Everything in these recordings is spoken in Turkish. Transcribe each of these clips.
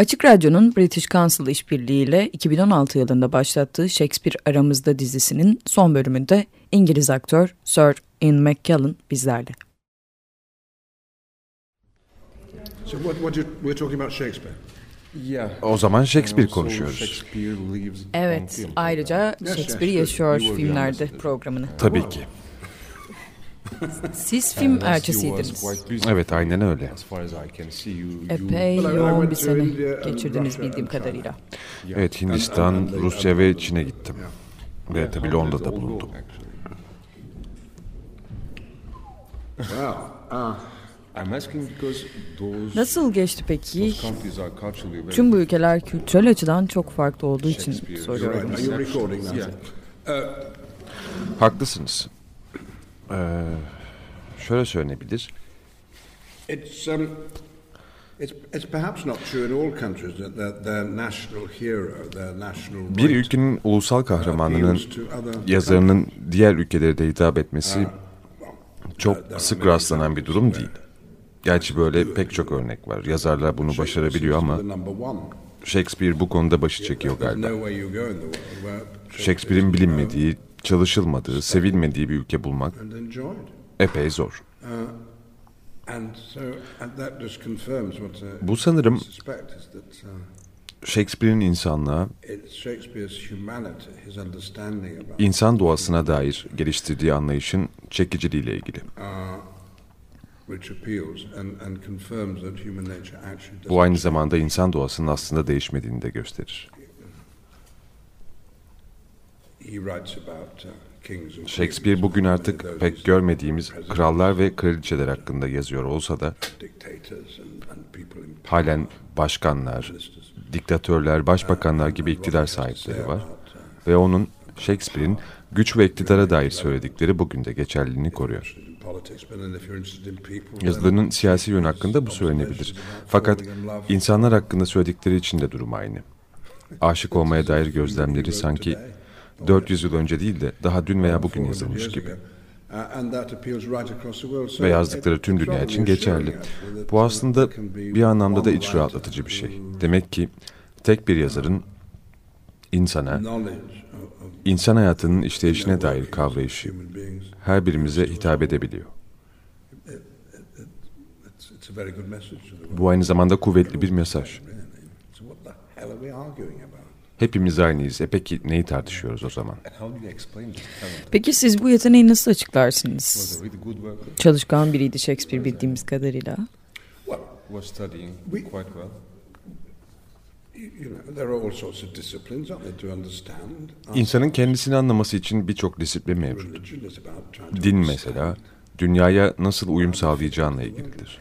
Açık Radyo'nun British Council işbirliğiyle 2016 yılında başlattığı Shakespeare Aramızda dizisinin son bölümünde İngiliz aktör Sir Ian McKellen bizlerle. So what, what you, we're talking about Shakespeare. O zaman Shakespeare konuşuyoruz. Evet, ayrıca Shakespeare Yaşıyor filmlerde programını. Tabii ki. Siz film elçisiydiniz. Evet aynen öyle. Epey yoğun bir sene geçirdiniz bildiğim kadarıyla. Evet Hindistan, Rusya ve Çin'e gittim. Ve tabii Londra'da bulundum. Uh, Nasıl geçti peki? Tüm bu ülkeler kültürel açıdan çok farklı olduğu için soruyorum. that? Haklısınız. Ee, şöyle söylenebilir. It's um, it's it's perhaps not true in all countries that their, their national hero, their national Bir right ülkenin ulusal kahramanının yazarının diğer ülkelere de hitap etmesi çok sık rastlanan bir durum değil. Gerçi böyle pek çok örnek var. Yazarlar bunu başarabiliyor ama. Shakespeare bu konuda başı çekiyor galiba. Shakespeare'in bilinmediği, çalışılmadığı, sevilmediği bir ülke bulmak epey zor. What uh, Bu sanırım uh, Shakespeare'in insanlığa, insan doğasına dair geliştirdiği anlayışın çekiciliğiyle ilgili. uh, Bu aynı zamanda insan doğasının aslında değişmediğini de gösterir. He writes about uh, kings and Shakespeare queens, bugün artık pek görmediğimiz krallar ve kraliçeler hakkında yazıyor olsa da halen başkanlar, diktatörler, başbakanlar gibi iktidar sahipleri var. Ve onun Shakespeare'in güç ve iktidara dair söyledikleri bugün de geçerliliğini koruyor. Yazılarının siyasi yön hakkında bu söylenebilir. Fakat insanlar hakkında söyledikleri için de durum aynı. Aşık olmaya dair gözlemleri sanki 400 yıl önce değil de daha dün veya bugün 400 yazılmış gibi. Uh, Ve yazdıkları tüm dünya için geçerli. Bu aslında bir anlamda da iç rahatlatıcı bir şey. Demek ki tek bir yazarın insana, insan hayatının işleyişine dair kavrayışı her birimize hitap edebiliyor. Bu aynı zamanda kuvvetli bir mesaj. Hepimiz aynıyız. E peki neyi tartışıyoruz o zaman? Peki siz bu yeteneği nasıl açıklarsınız? Çalışkan biriydi Shakespeare bildiğimiz kadarıyla. İnsanın kendisini anlaması için birçok disiplin mevcut. Din mesela dünyaya nasıl uyum sağlayacağınla ilgilidir.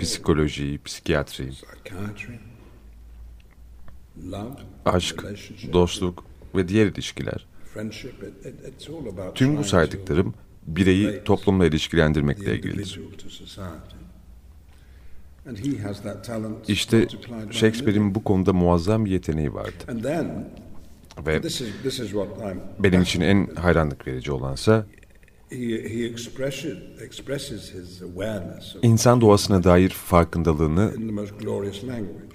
Psikoloji, psikiyatri, aşk, dostluk ve diğer ilişkiler. Tüm bu saydıklarım bireyi toplumla ilişkilendirmekle ilgilidir. İşte Shakespeare'in bu konuda muazzam bir yeteneği vardı. Ve benim için en hayranlık verici olansa insan doğasına dair farkındalığını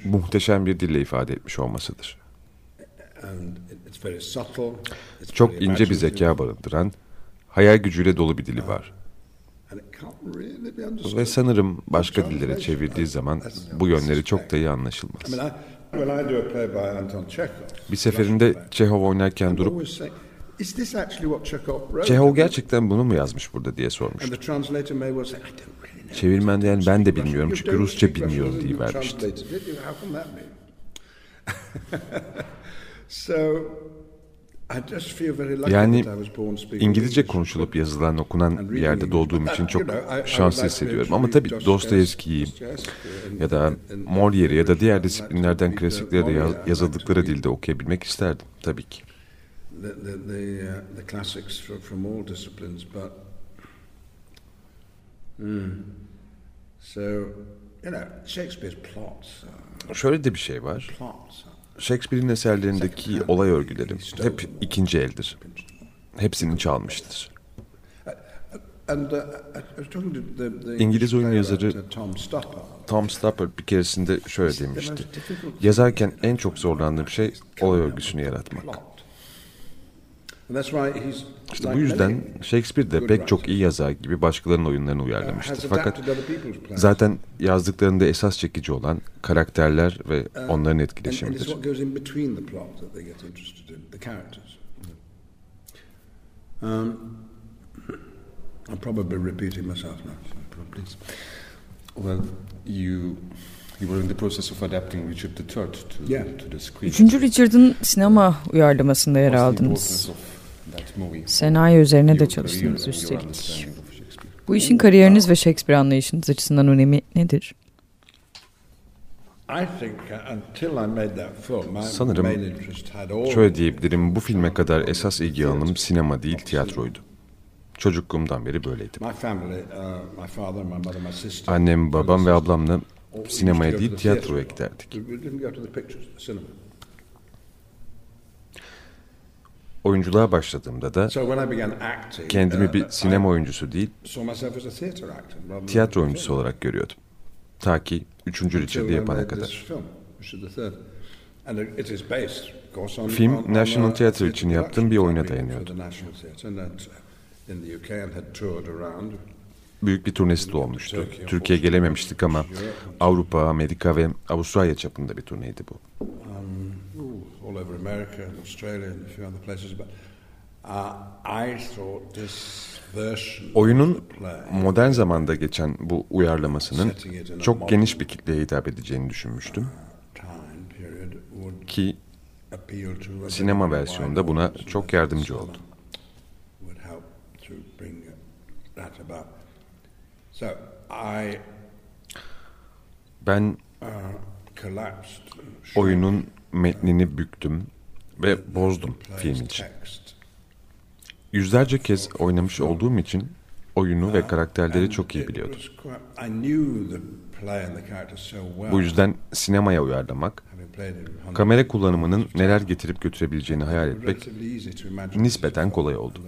muhteşem bir dille ifade etmiş olmasıdır. and it- it's very subtle. It's Çok ince bir zeka barındıran, hayal gücüyle dolu bir dili var. be understood. Ve sanırım başka dillere çevirdiği zaman bu yönleri çok da iyi anlaşılmaz. Bir seferinde Çehov oynarken durup Çehov gerçekten bunu mu yazmış burada diye sormuştu. Çevirmen de yani ben de bilmiyorum çünkü Rusça bilmiyorum diye vermişti. Yani that I was born speaking İngilizce konuşulup yazılan, okunan bir yerde doğduğum için çok şanslı hissediyorum. Ama tabii Dostoyevski'yi ya da Molière'i ya da diğer disiplinlerden uh, klasikleri de yazıldıkları dilde okuyabilmek isterdim tabii ki. The the the, uh, the classics from, from all disciplines, but Hmm. so you know Shakespeare's plots, are Şöyle de bir şey var. plots. are- Shakespeare'in eserlerindeki olay örgüleri hep ikinci eldir. Hepsini çalmıştır. İngiliz oyun yazarı Tom Stoppard bir keresinde şöyle demişti. Yazarken en çok zorlandığım şey olay örgüsünü yaratmak. İşte bu yüzden Shakespeare de pek çok iyi yazar gibi başkalarının oyunlarını uyarlamıştır. Fakat zaten yazdıklarında esas çekici olan karakterler ve onların etkileşimidir. Um, I'm probably repeating myself now. Please. Well, you you were in the process of adapting Richard III to, yeah. to the screen. Üçüncü Richard'ın sinema uyarlamasında yer aldınız. Senaryo üzerine de çalıştınız üstelik. Bu işin kariyeriniz ve Shakespeare anlayışınız açısından önemi nedir? Sanırım şöyle diyebilirim bu filme kadar esas ilgi alanım sinema değil tiyatroydu. Çocukluğumdan beri böyleydi. Annem, babam ve ablamla sinemaya değil tiyatroya giderdik. Oyunculuğa başladığımda da kendimi bir sinema oyuncusu değil, tiyatro oyuncusu olarak görüyordum. Ta ki 3. Richard'ı yapana kadar. Film National Theatre için yaptığım bir oyuna dayanıyordu. Büyük bir turnesi de olmuştu. Türkiye gelememiştik ama Avrupa, Amerika ve Avustralya çapında bir turneydi bu. Oyunun modern zamanda geçen bu uyarlamasının çok geniş bir kitleye hitap edeceğini düşünmüştüm. Ki sinema versiyonunda buna çok yardımcı oldu. Ben oyunun metnini büktüm ve bozdum film için. Yüzlerce kez oynamış olduğum için oyunu ve karakterleri çok iyi biliyordum. Bu yüzden sinemaya uyarlamak, kamera kullanımının neler getirip götürebileceğini hayal etmek nispeten kolay oldu.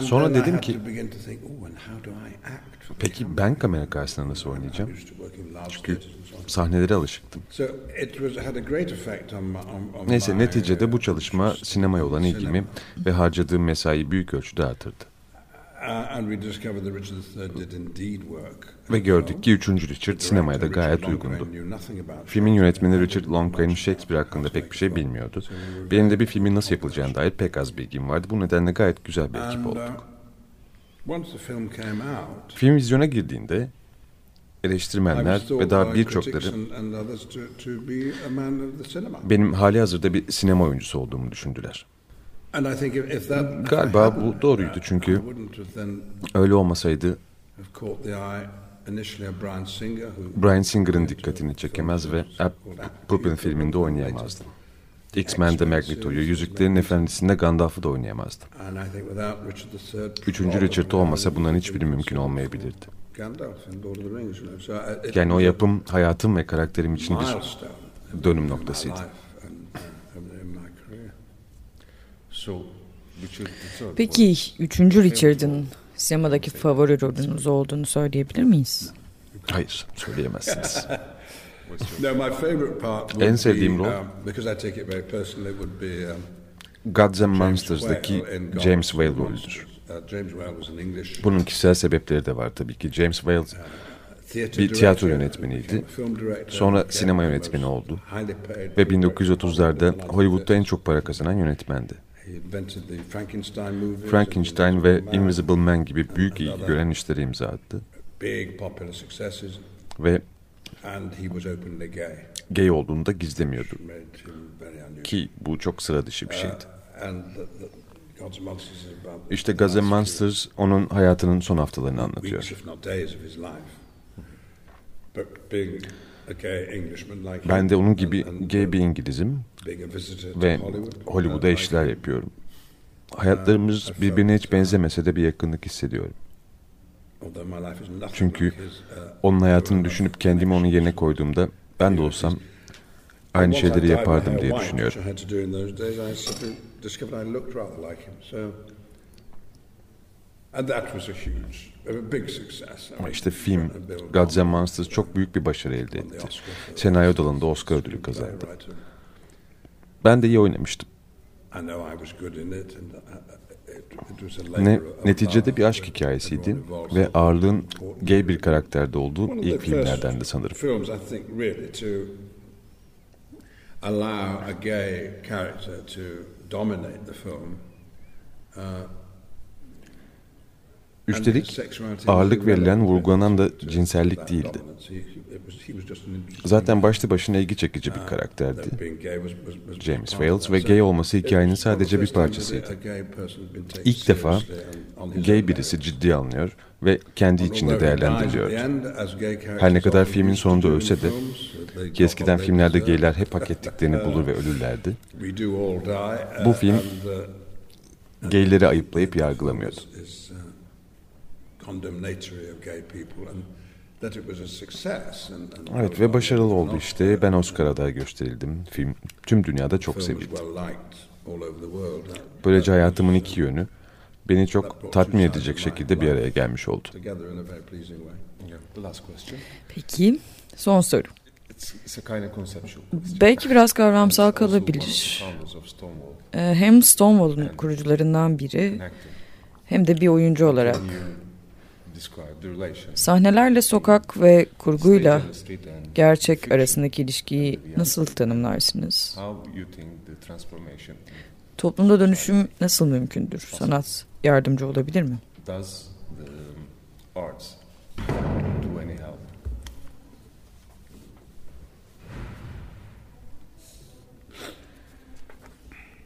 Sonra dedim ki, peki ben kamera karşısında nasıl oynayacağım? Çünkü sahnelere alışıktım. Neyse neticede bu çalışma sinemaya olan ilgimi ve harcadığım mesai büyük ölçüde artırdı. Ve gördük ki 3. Richard sinemaya da gayet uygundu. Filmin yönetmeni Richard Longclair Shakespeare hakkında pek bir şey bilmiyordu. Benim de bir filmin nasıl yapılacağına dair pek az bilgim vardı. Bu nedenle gayet güzel bir ekip olduk. Film vizyona girdiğinde eleştirmenler ve daha birçokları benim hali hazırda bir sinema oyuncusu olduğumu düşündüler. Galiba bu doğruydu çünkü öyle olmasaydı Brian Singer'ın dikkatini çekemez ve Pupin filminde oynayamazdı. X-Men'de Magneto'yu, Yüzüklerin Efendisi'nde Gandalf'ı da oynayamazdı. Üçüncü Richard olmasa bunların hiçbiri mümkün olmayabilirdi. Yani o yapım hayatım ve karakterim için bir dönüm noktasıydı. Peki üçüncü Richard'ın sinemadaki favori rolünüz olduğunu söyleyebilir miyiz? Hayır, söyleyemezsiniz. en sevdiğim rol um, um, Gods and Monsters'daki James Whale rolüdür. Uh, Bunun kişisel sebepleri de var tabii ki. James Whale uh, bir tiyatro yönetmeniydi. Sonra sinema yönetmeni oldu. Ve 1930'larda Hollywood'da en çok para kazanan yönetmendi. Frankenstein ve Invisible Man gibi büyük ilgi gören işleri imza attı. Ve gay olduğunu da gizlemiyordu. Ki bu çok sıra dışı bir şeydi. İşte Gods and Monsters onun hayatının son haftalarını anlatıyor. Ben de onun gibi gay bir İngilizim ve Hollywood'a işler yapıyorum. Hayatlarımız birbirine hiç benzemese de bir yakınlık hissediyorum. Çünkü onun hayatını düşünüp kendimi onun yerine koyduğumda ben de olsam aynı şeyleri yapardım diye düşünüyorum. Ama işte film Gods and Monsters çok büyük bir başarı elde etti. Senaryo dalında Oscar ödülü kazandı. Ben de iyi oynamıştım. Ne, neticede bir aşk hikayesiydi ve ağırlığın gay bir karakterde olduğu ilk filmlerden de sanırım. allow a gay character to dominate the film uh, Üstelik ağırlık verilen, vurgulanan da cinsellik değildi. Zaten başlı başına ilgi çekici bir karakterdi. James Wales ve gay olması hikayenin sadece bir parçasıydı. İlk defa gay birisi ciddi alınıyor ve kendi içinde değerlendiriliyor. Her ne kadar filmin sonunda ölse de ki eskiden filmlerde gayler hep hak ettiklerini bulur ve ölürlerdi. Bu film gayleri ayıplayıp yargılamıyordu condemnatory of gay people and that it was a success. And, and evet ve başarılı oldu işte. Ben Oscar adayı gösterildim. Film tüm dünyada çok sevildi. Böylece hayatımın iki yönü beni çok tatmin edecek şekilde bir araya gelmiş oldu. Peki, son soru. Belki biraz kavramsal kalabilir. Ee, hem Stonewall'un kurucularından biri hem de bir oyuncu olarak Sahnelerle sokak ve kurguyla gerçek arasındaki ilişkiyi nasıl tanımlarsınız? Toplumda dönüşüm nasıl mümkündür? Sanat yardımcı olabilir mi?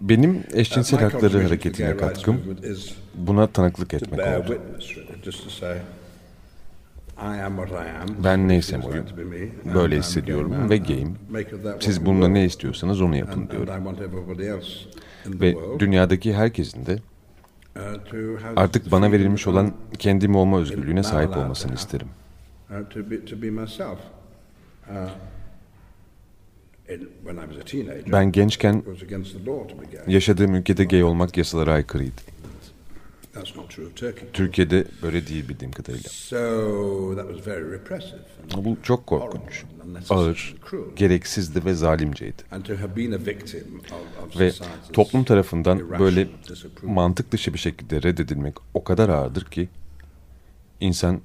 Benim eşcinsel hakları hareketine katkım buna tanıklık etmek oldu. Ben neysem oyum. Böyle hissediyorum ve gayim. Siz bununla ne istiyorsanız onu yapın diyorum. Ve dünyadaki herkesin de uh, artık bana verilmiş olan kendim olma özgürlüğüne sahip olmasını isterim. Ben gençken yaşadığım ülkede gay olmak yasalara aykırıydı. Türkiye'de böyle değil bildiğim kadarıyla. Bu çok korkunç, ağır, gereksizdi ve zalimceydi. Ve toplum tarafından böyle mantık dışı bir şekilde reddedilmek o kadar ağırdır ki insan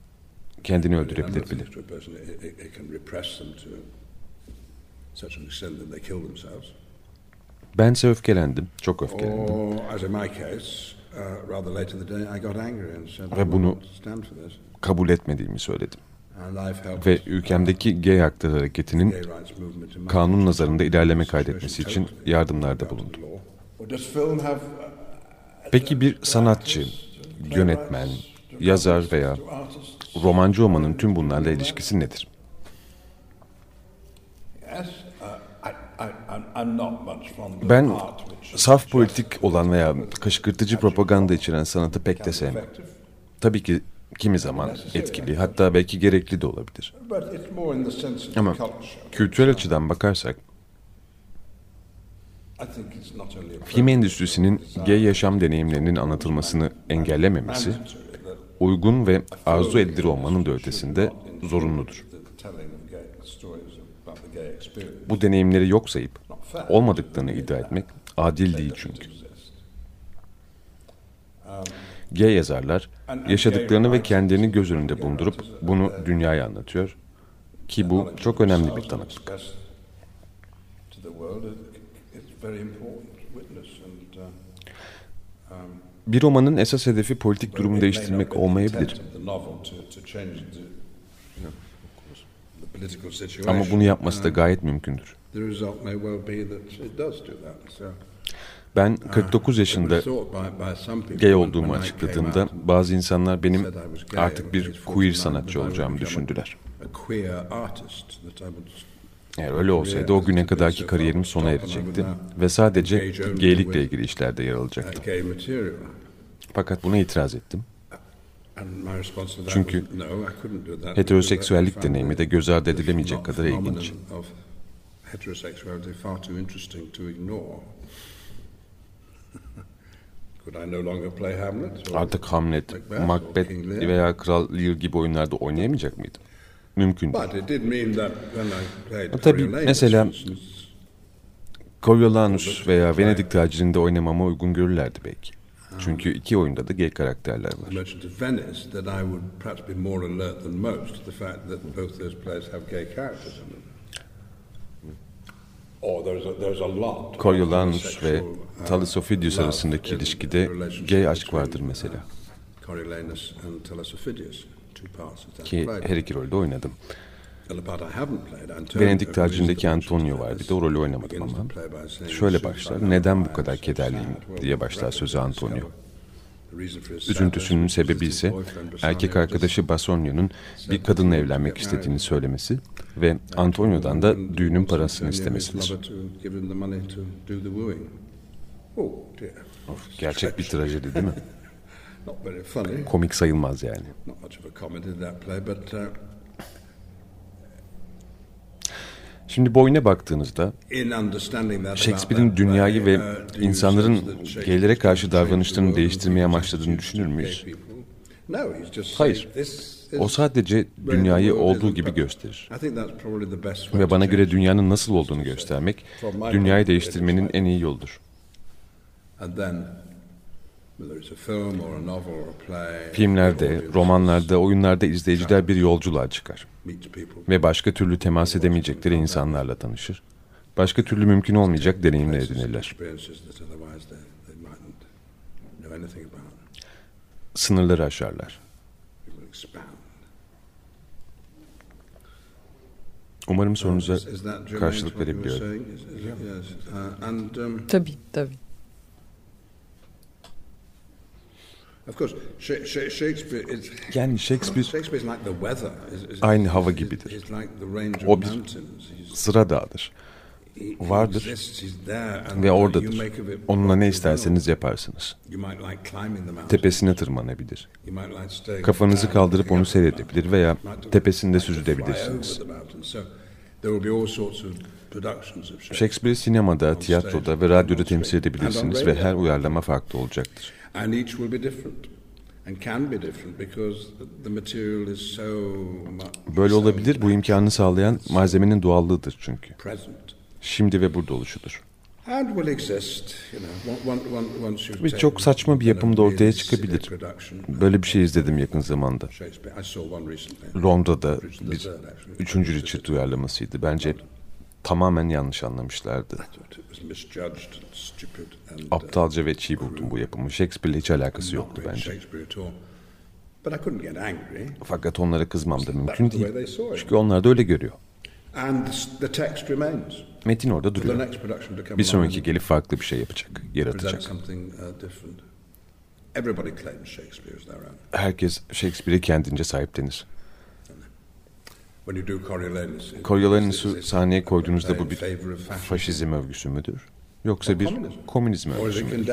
kendini öldürebilir bile. Bense öfkelendim, çok öfkelendim. Uh, Ve bunu kabul etmediğimi söyledim. Ve ülkemdeki gay hakları hareketinin kanun nazarında ilerleme kaydetmesi için yardımlarda bulundum. Peki bir sanatçı, yönetmen, yazar veya romancı olmanın tüm bunlarla ilişkisi nedir? Ben saf politik olan veya kışkırtıcı propaganda içeren sanatı pek de sevmem. Tabii ki kimi zaman etkili hatta belki gerekli de olabilir. Ama kültürel açıdan bakarsak film endüstrisinin gay yaşam deneyimlerinin anlatılmasını engellememesi uygun ve arzu edilir olmanın da ötesinde zorunludur. Bu deneyimleri yok sayıp olmadıklarını iddia etmek adil değil çünkü. Gay yazarlar yaşadıklarını ve kendilerini göz önünde bulundurup bunu dünyaya anlatıyor ki bu çok önemli bir tanıklık. Bir romanın esas hedefi politik durumu değiştirmek olmayabilir. Ama bunu yapması da gayet mümkündür. Ben 49 uh, yaşında gay olduğumu açıkladığımda bazı insanlar benim artık bir queer sanatçı olacağımı düşündüler. Eğer öyle olsaydı o güne kadarki kariyerim sona erecekti ve sadece gaylikle ilgili işlerde yer alacaktım. Fakat buna itiraz ettim. Çünkü heteroseksüellik deneyimi de göz ardı edilemeyecek kadar ilginç. Artık Hamlet, Macbeth veya Kral Lear gibi oyunlarda oynayamayacak mıydım? Mümkün değil. Tabii mesela Coriolanus veya Venedik tacirinde oynamama uygun görürlerdi belki. Çünkü iki oyunda da gay karakterler var. Merchant of Venice that I would perhaps be more alert than most to the fact that both those plays have gay characters in them. Coriolanus ve uh, Thalassophidius arasındaki ilişkide gay aşk vardır mesela. Ki her iki rolde oynadım. Venedik tacindeki Antonio var. Bir de o rolü oynamadım ama. Şöyle başlar. Neden bu kadar kederliyim diye başlar sözü Antonio. Üzüntüsünün sebebi ise erkek arkadaşı Basonio'nun bir kadınla evlenmek istediğini söylemesi ve Antonio'dan da düğünün parasını istemesidir. Of, gerçek bir trajedi değil mi? Komik sayılmaz yani. Şimdi boyuna baktığınızda Shakespeare'in dünyayı ve uh, insanların geylere karşı davranışlarını değiştirmeye amaçladığını düşünür müyüz? Hayır. O sadece dünyayı olduğu gibi gösterir. Ve bana göre dünyanın nasıl olduğunu göstermek, dünyayı değiştirmenin en iyi yoludur. Filmlerde, romanlarda, oyunlarda izleyiciler bir yolculuğa çıkar. Ve başka türlü temas edemeyecekleri insanlarla tanışır. Başka türlü mümkün olmayacak deneyimler edinirler. Sınırları aşarlar. Umarım sorunuza karşılık verebiliyorum. Tabii, tabii. Yani Shakespeare aynı hava gibidir. O bir sıra dağıdır. Vardır ve oradadır. Onunla ne isterseniz yaparsınız. Tepesine tırmanabilir. Kafanızı kaldırıp onu seyredebilir veya tepesinde süzülebilirsiniz. Shakespeare sinemada, tiyatroda ve radyoda temsil edebilirsiniz ve her uyarlama farklı olacaktır. And each will be different. Böyle olabilir. Bu imkanı sağlayan malzemenin doğallığıdır çünkü. Şimdi ve burada oluşudur. Ve çok saçma bir yapımda ortaya çıkabilir. Böyle bir şey izledim yakın zamanda. Londra'da bir üçüncü Richard uyarlamasıydı. Bence tamamen yanlış anlamışlardı. Aptalca ve çiğ buldum bu yapımı. Shakespeare'le hiç alakası yoktu bence. Fakat onlara kızmam da mümkün değil. Çünkü onlar da öyle görüyor. Metin orada duruyor. Bir sonraki gelip farklı bir şey yapacak, yaratacak. Herkes Shakespeare'i kendince sahiplenir. Coriolanus'u sahneye koyduğunuzda bu bir faşizm övgüsü müdür? Yoksa bir komünizm övgüsü müdür?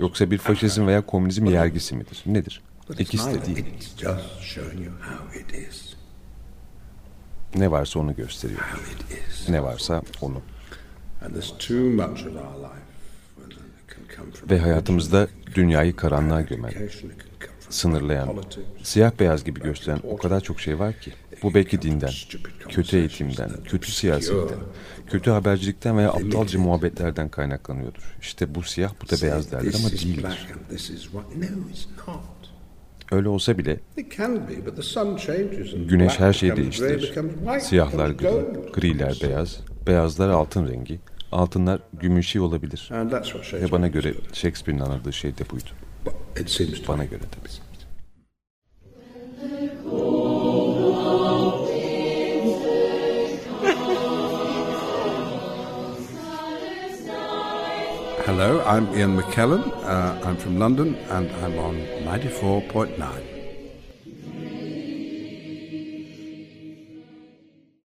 Yoksa bir faşizm veya komünizm yergisi midir? Nedir? İkisi de değil. Ne varsa onu gösteriyor. Ne varsa onu. Ve hayatımızda dünyayı karanlığa gömen, sınırlayan, siyah beyaz gibi gösteren o kadar çok şey var ki. Bu belki dinden, kötü eğitimden, kötü siyasetten, kötü habercilikten veya aptalca muhabbetlerden kaynaklanıyordur. İşte bu siyah, bu da beyaz derler ama değildir. Öyle olsa bile güneş her şeyi değiştirir. Siyahlar gri, griler beyaz, beyazlar altın rengi, altınlar gümüşi olabilir. Ve bana göre Shakespeare'in anladığı şey de buydu. Bana göre tabii. Hello, I'm Ian McKellen. Uh, I'm from London and I'm on 94.9.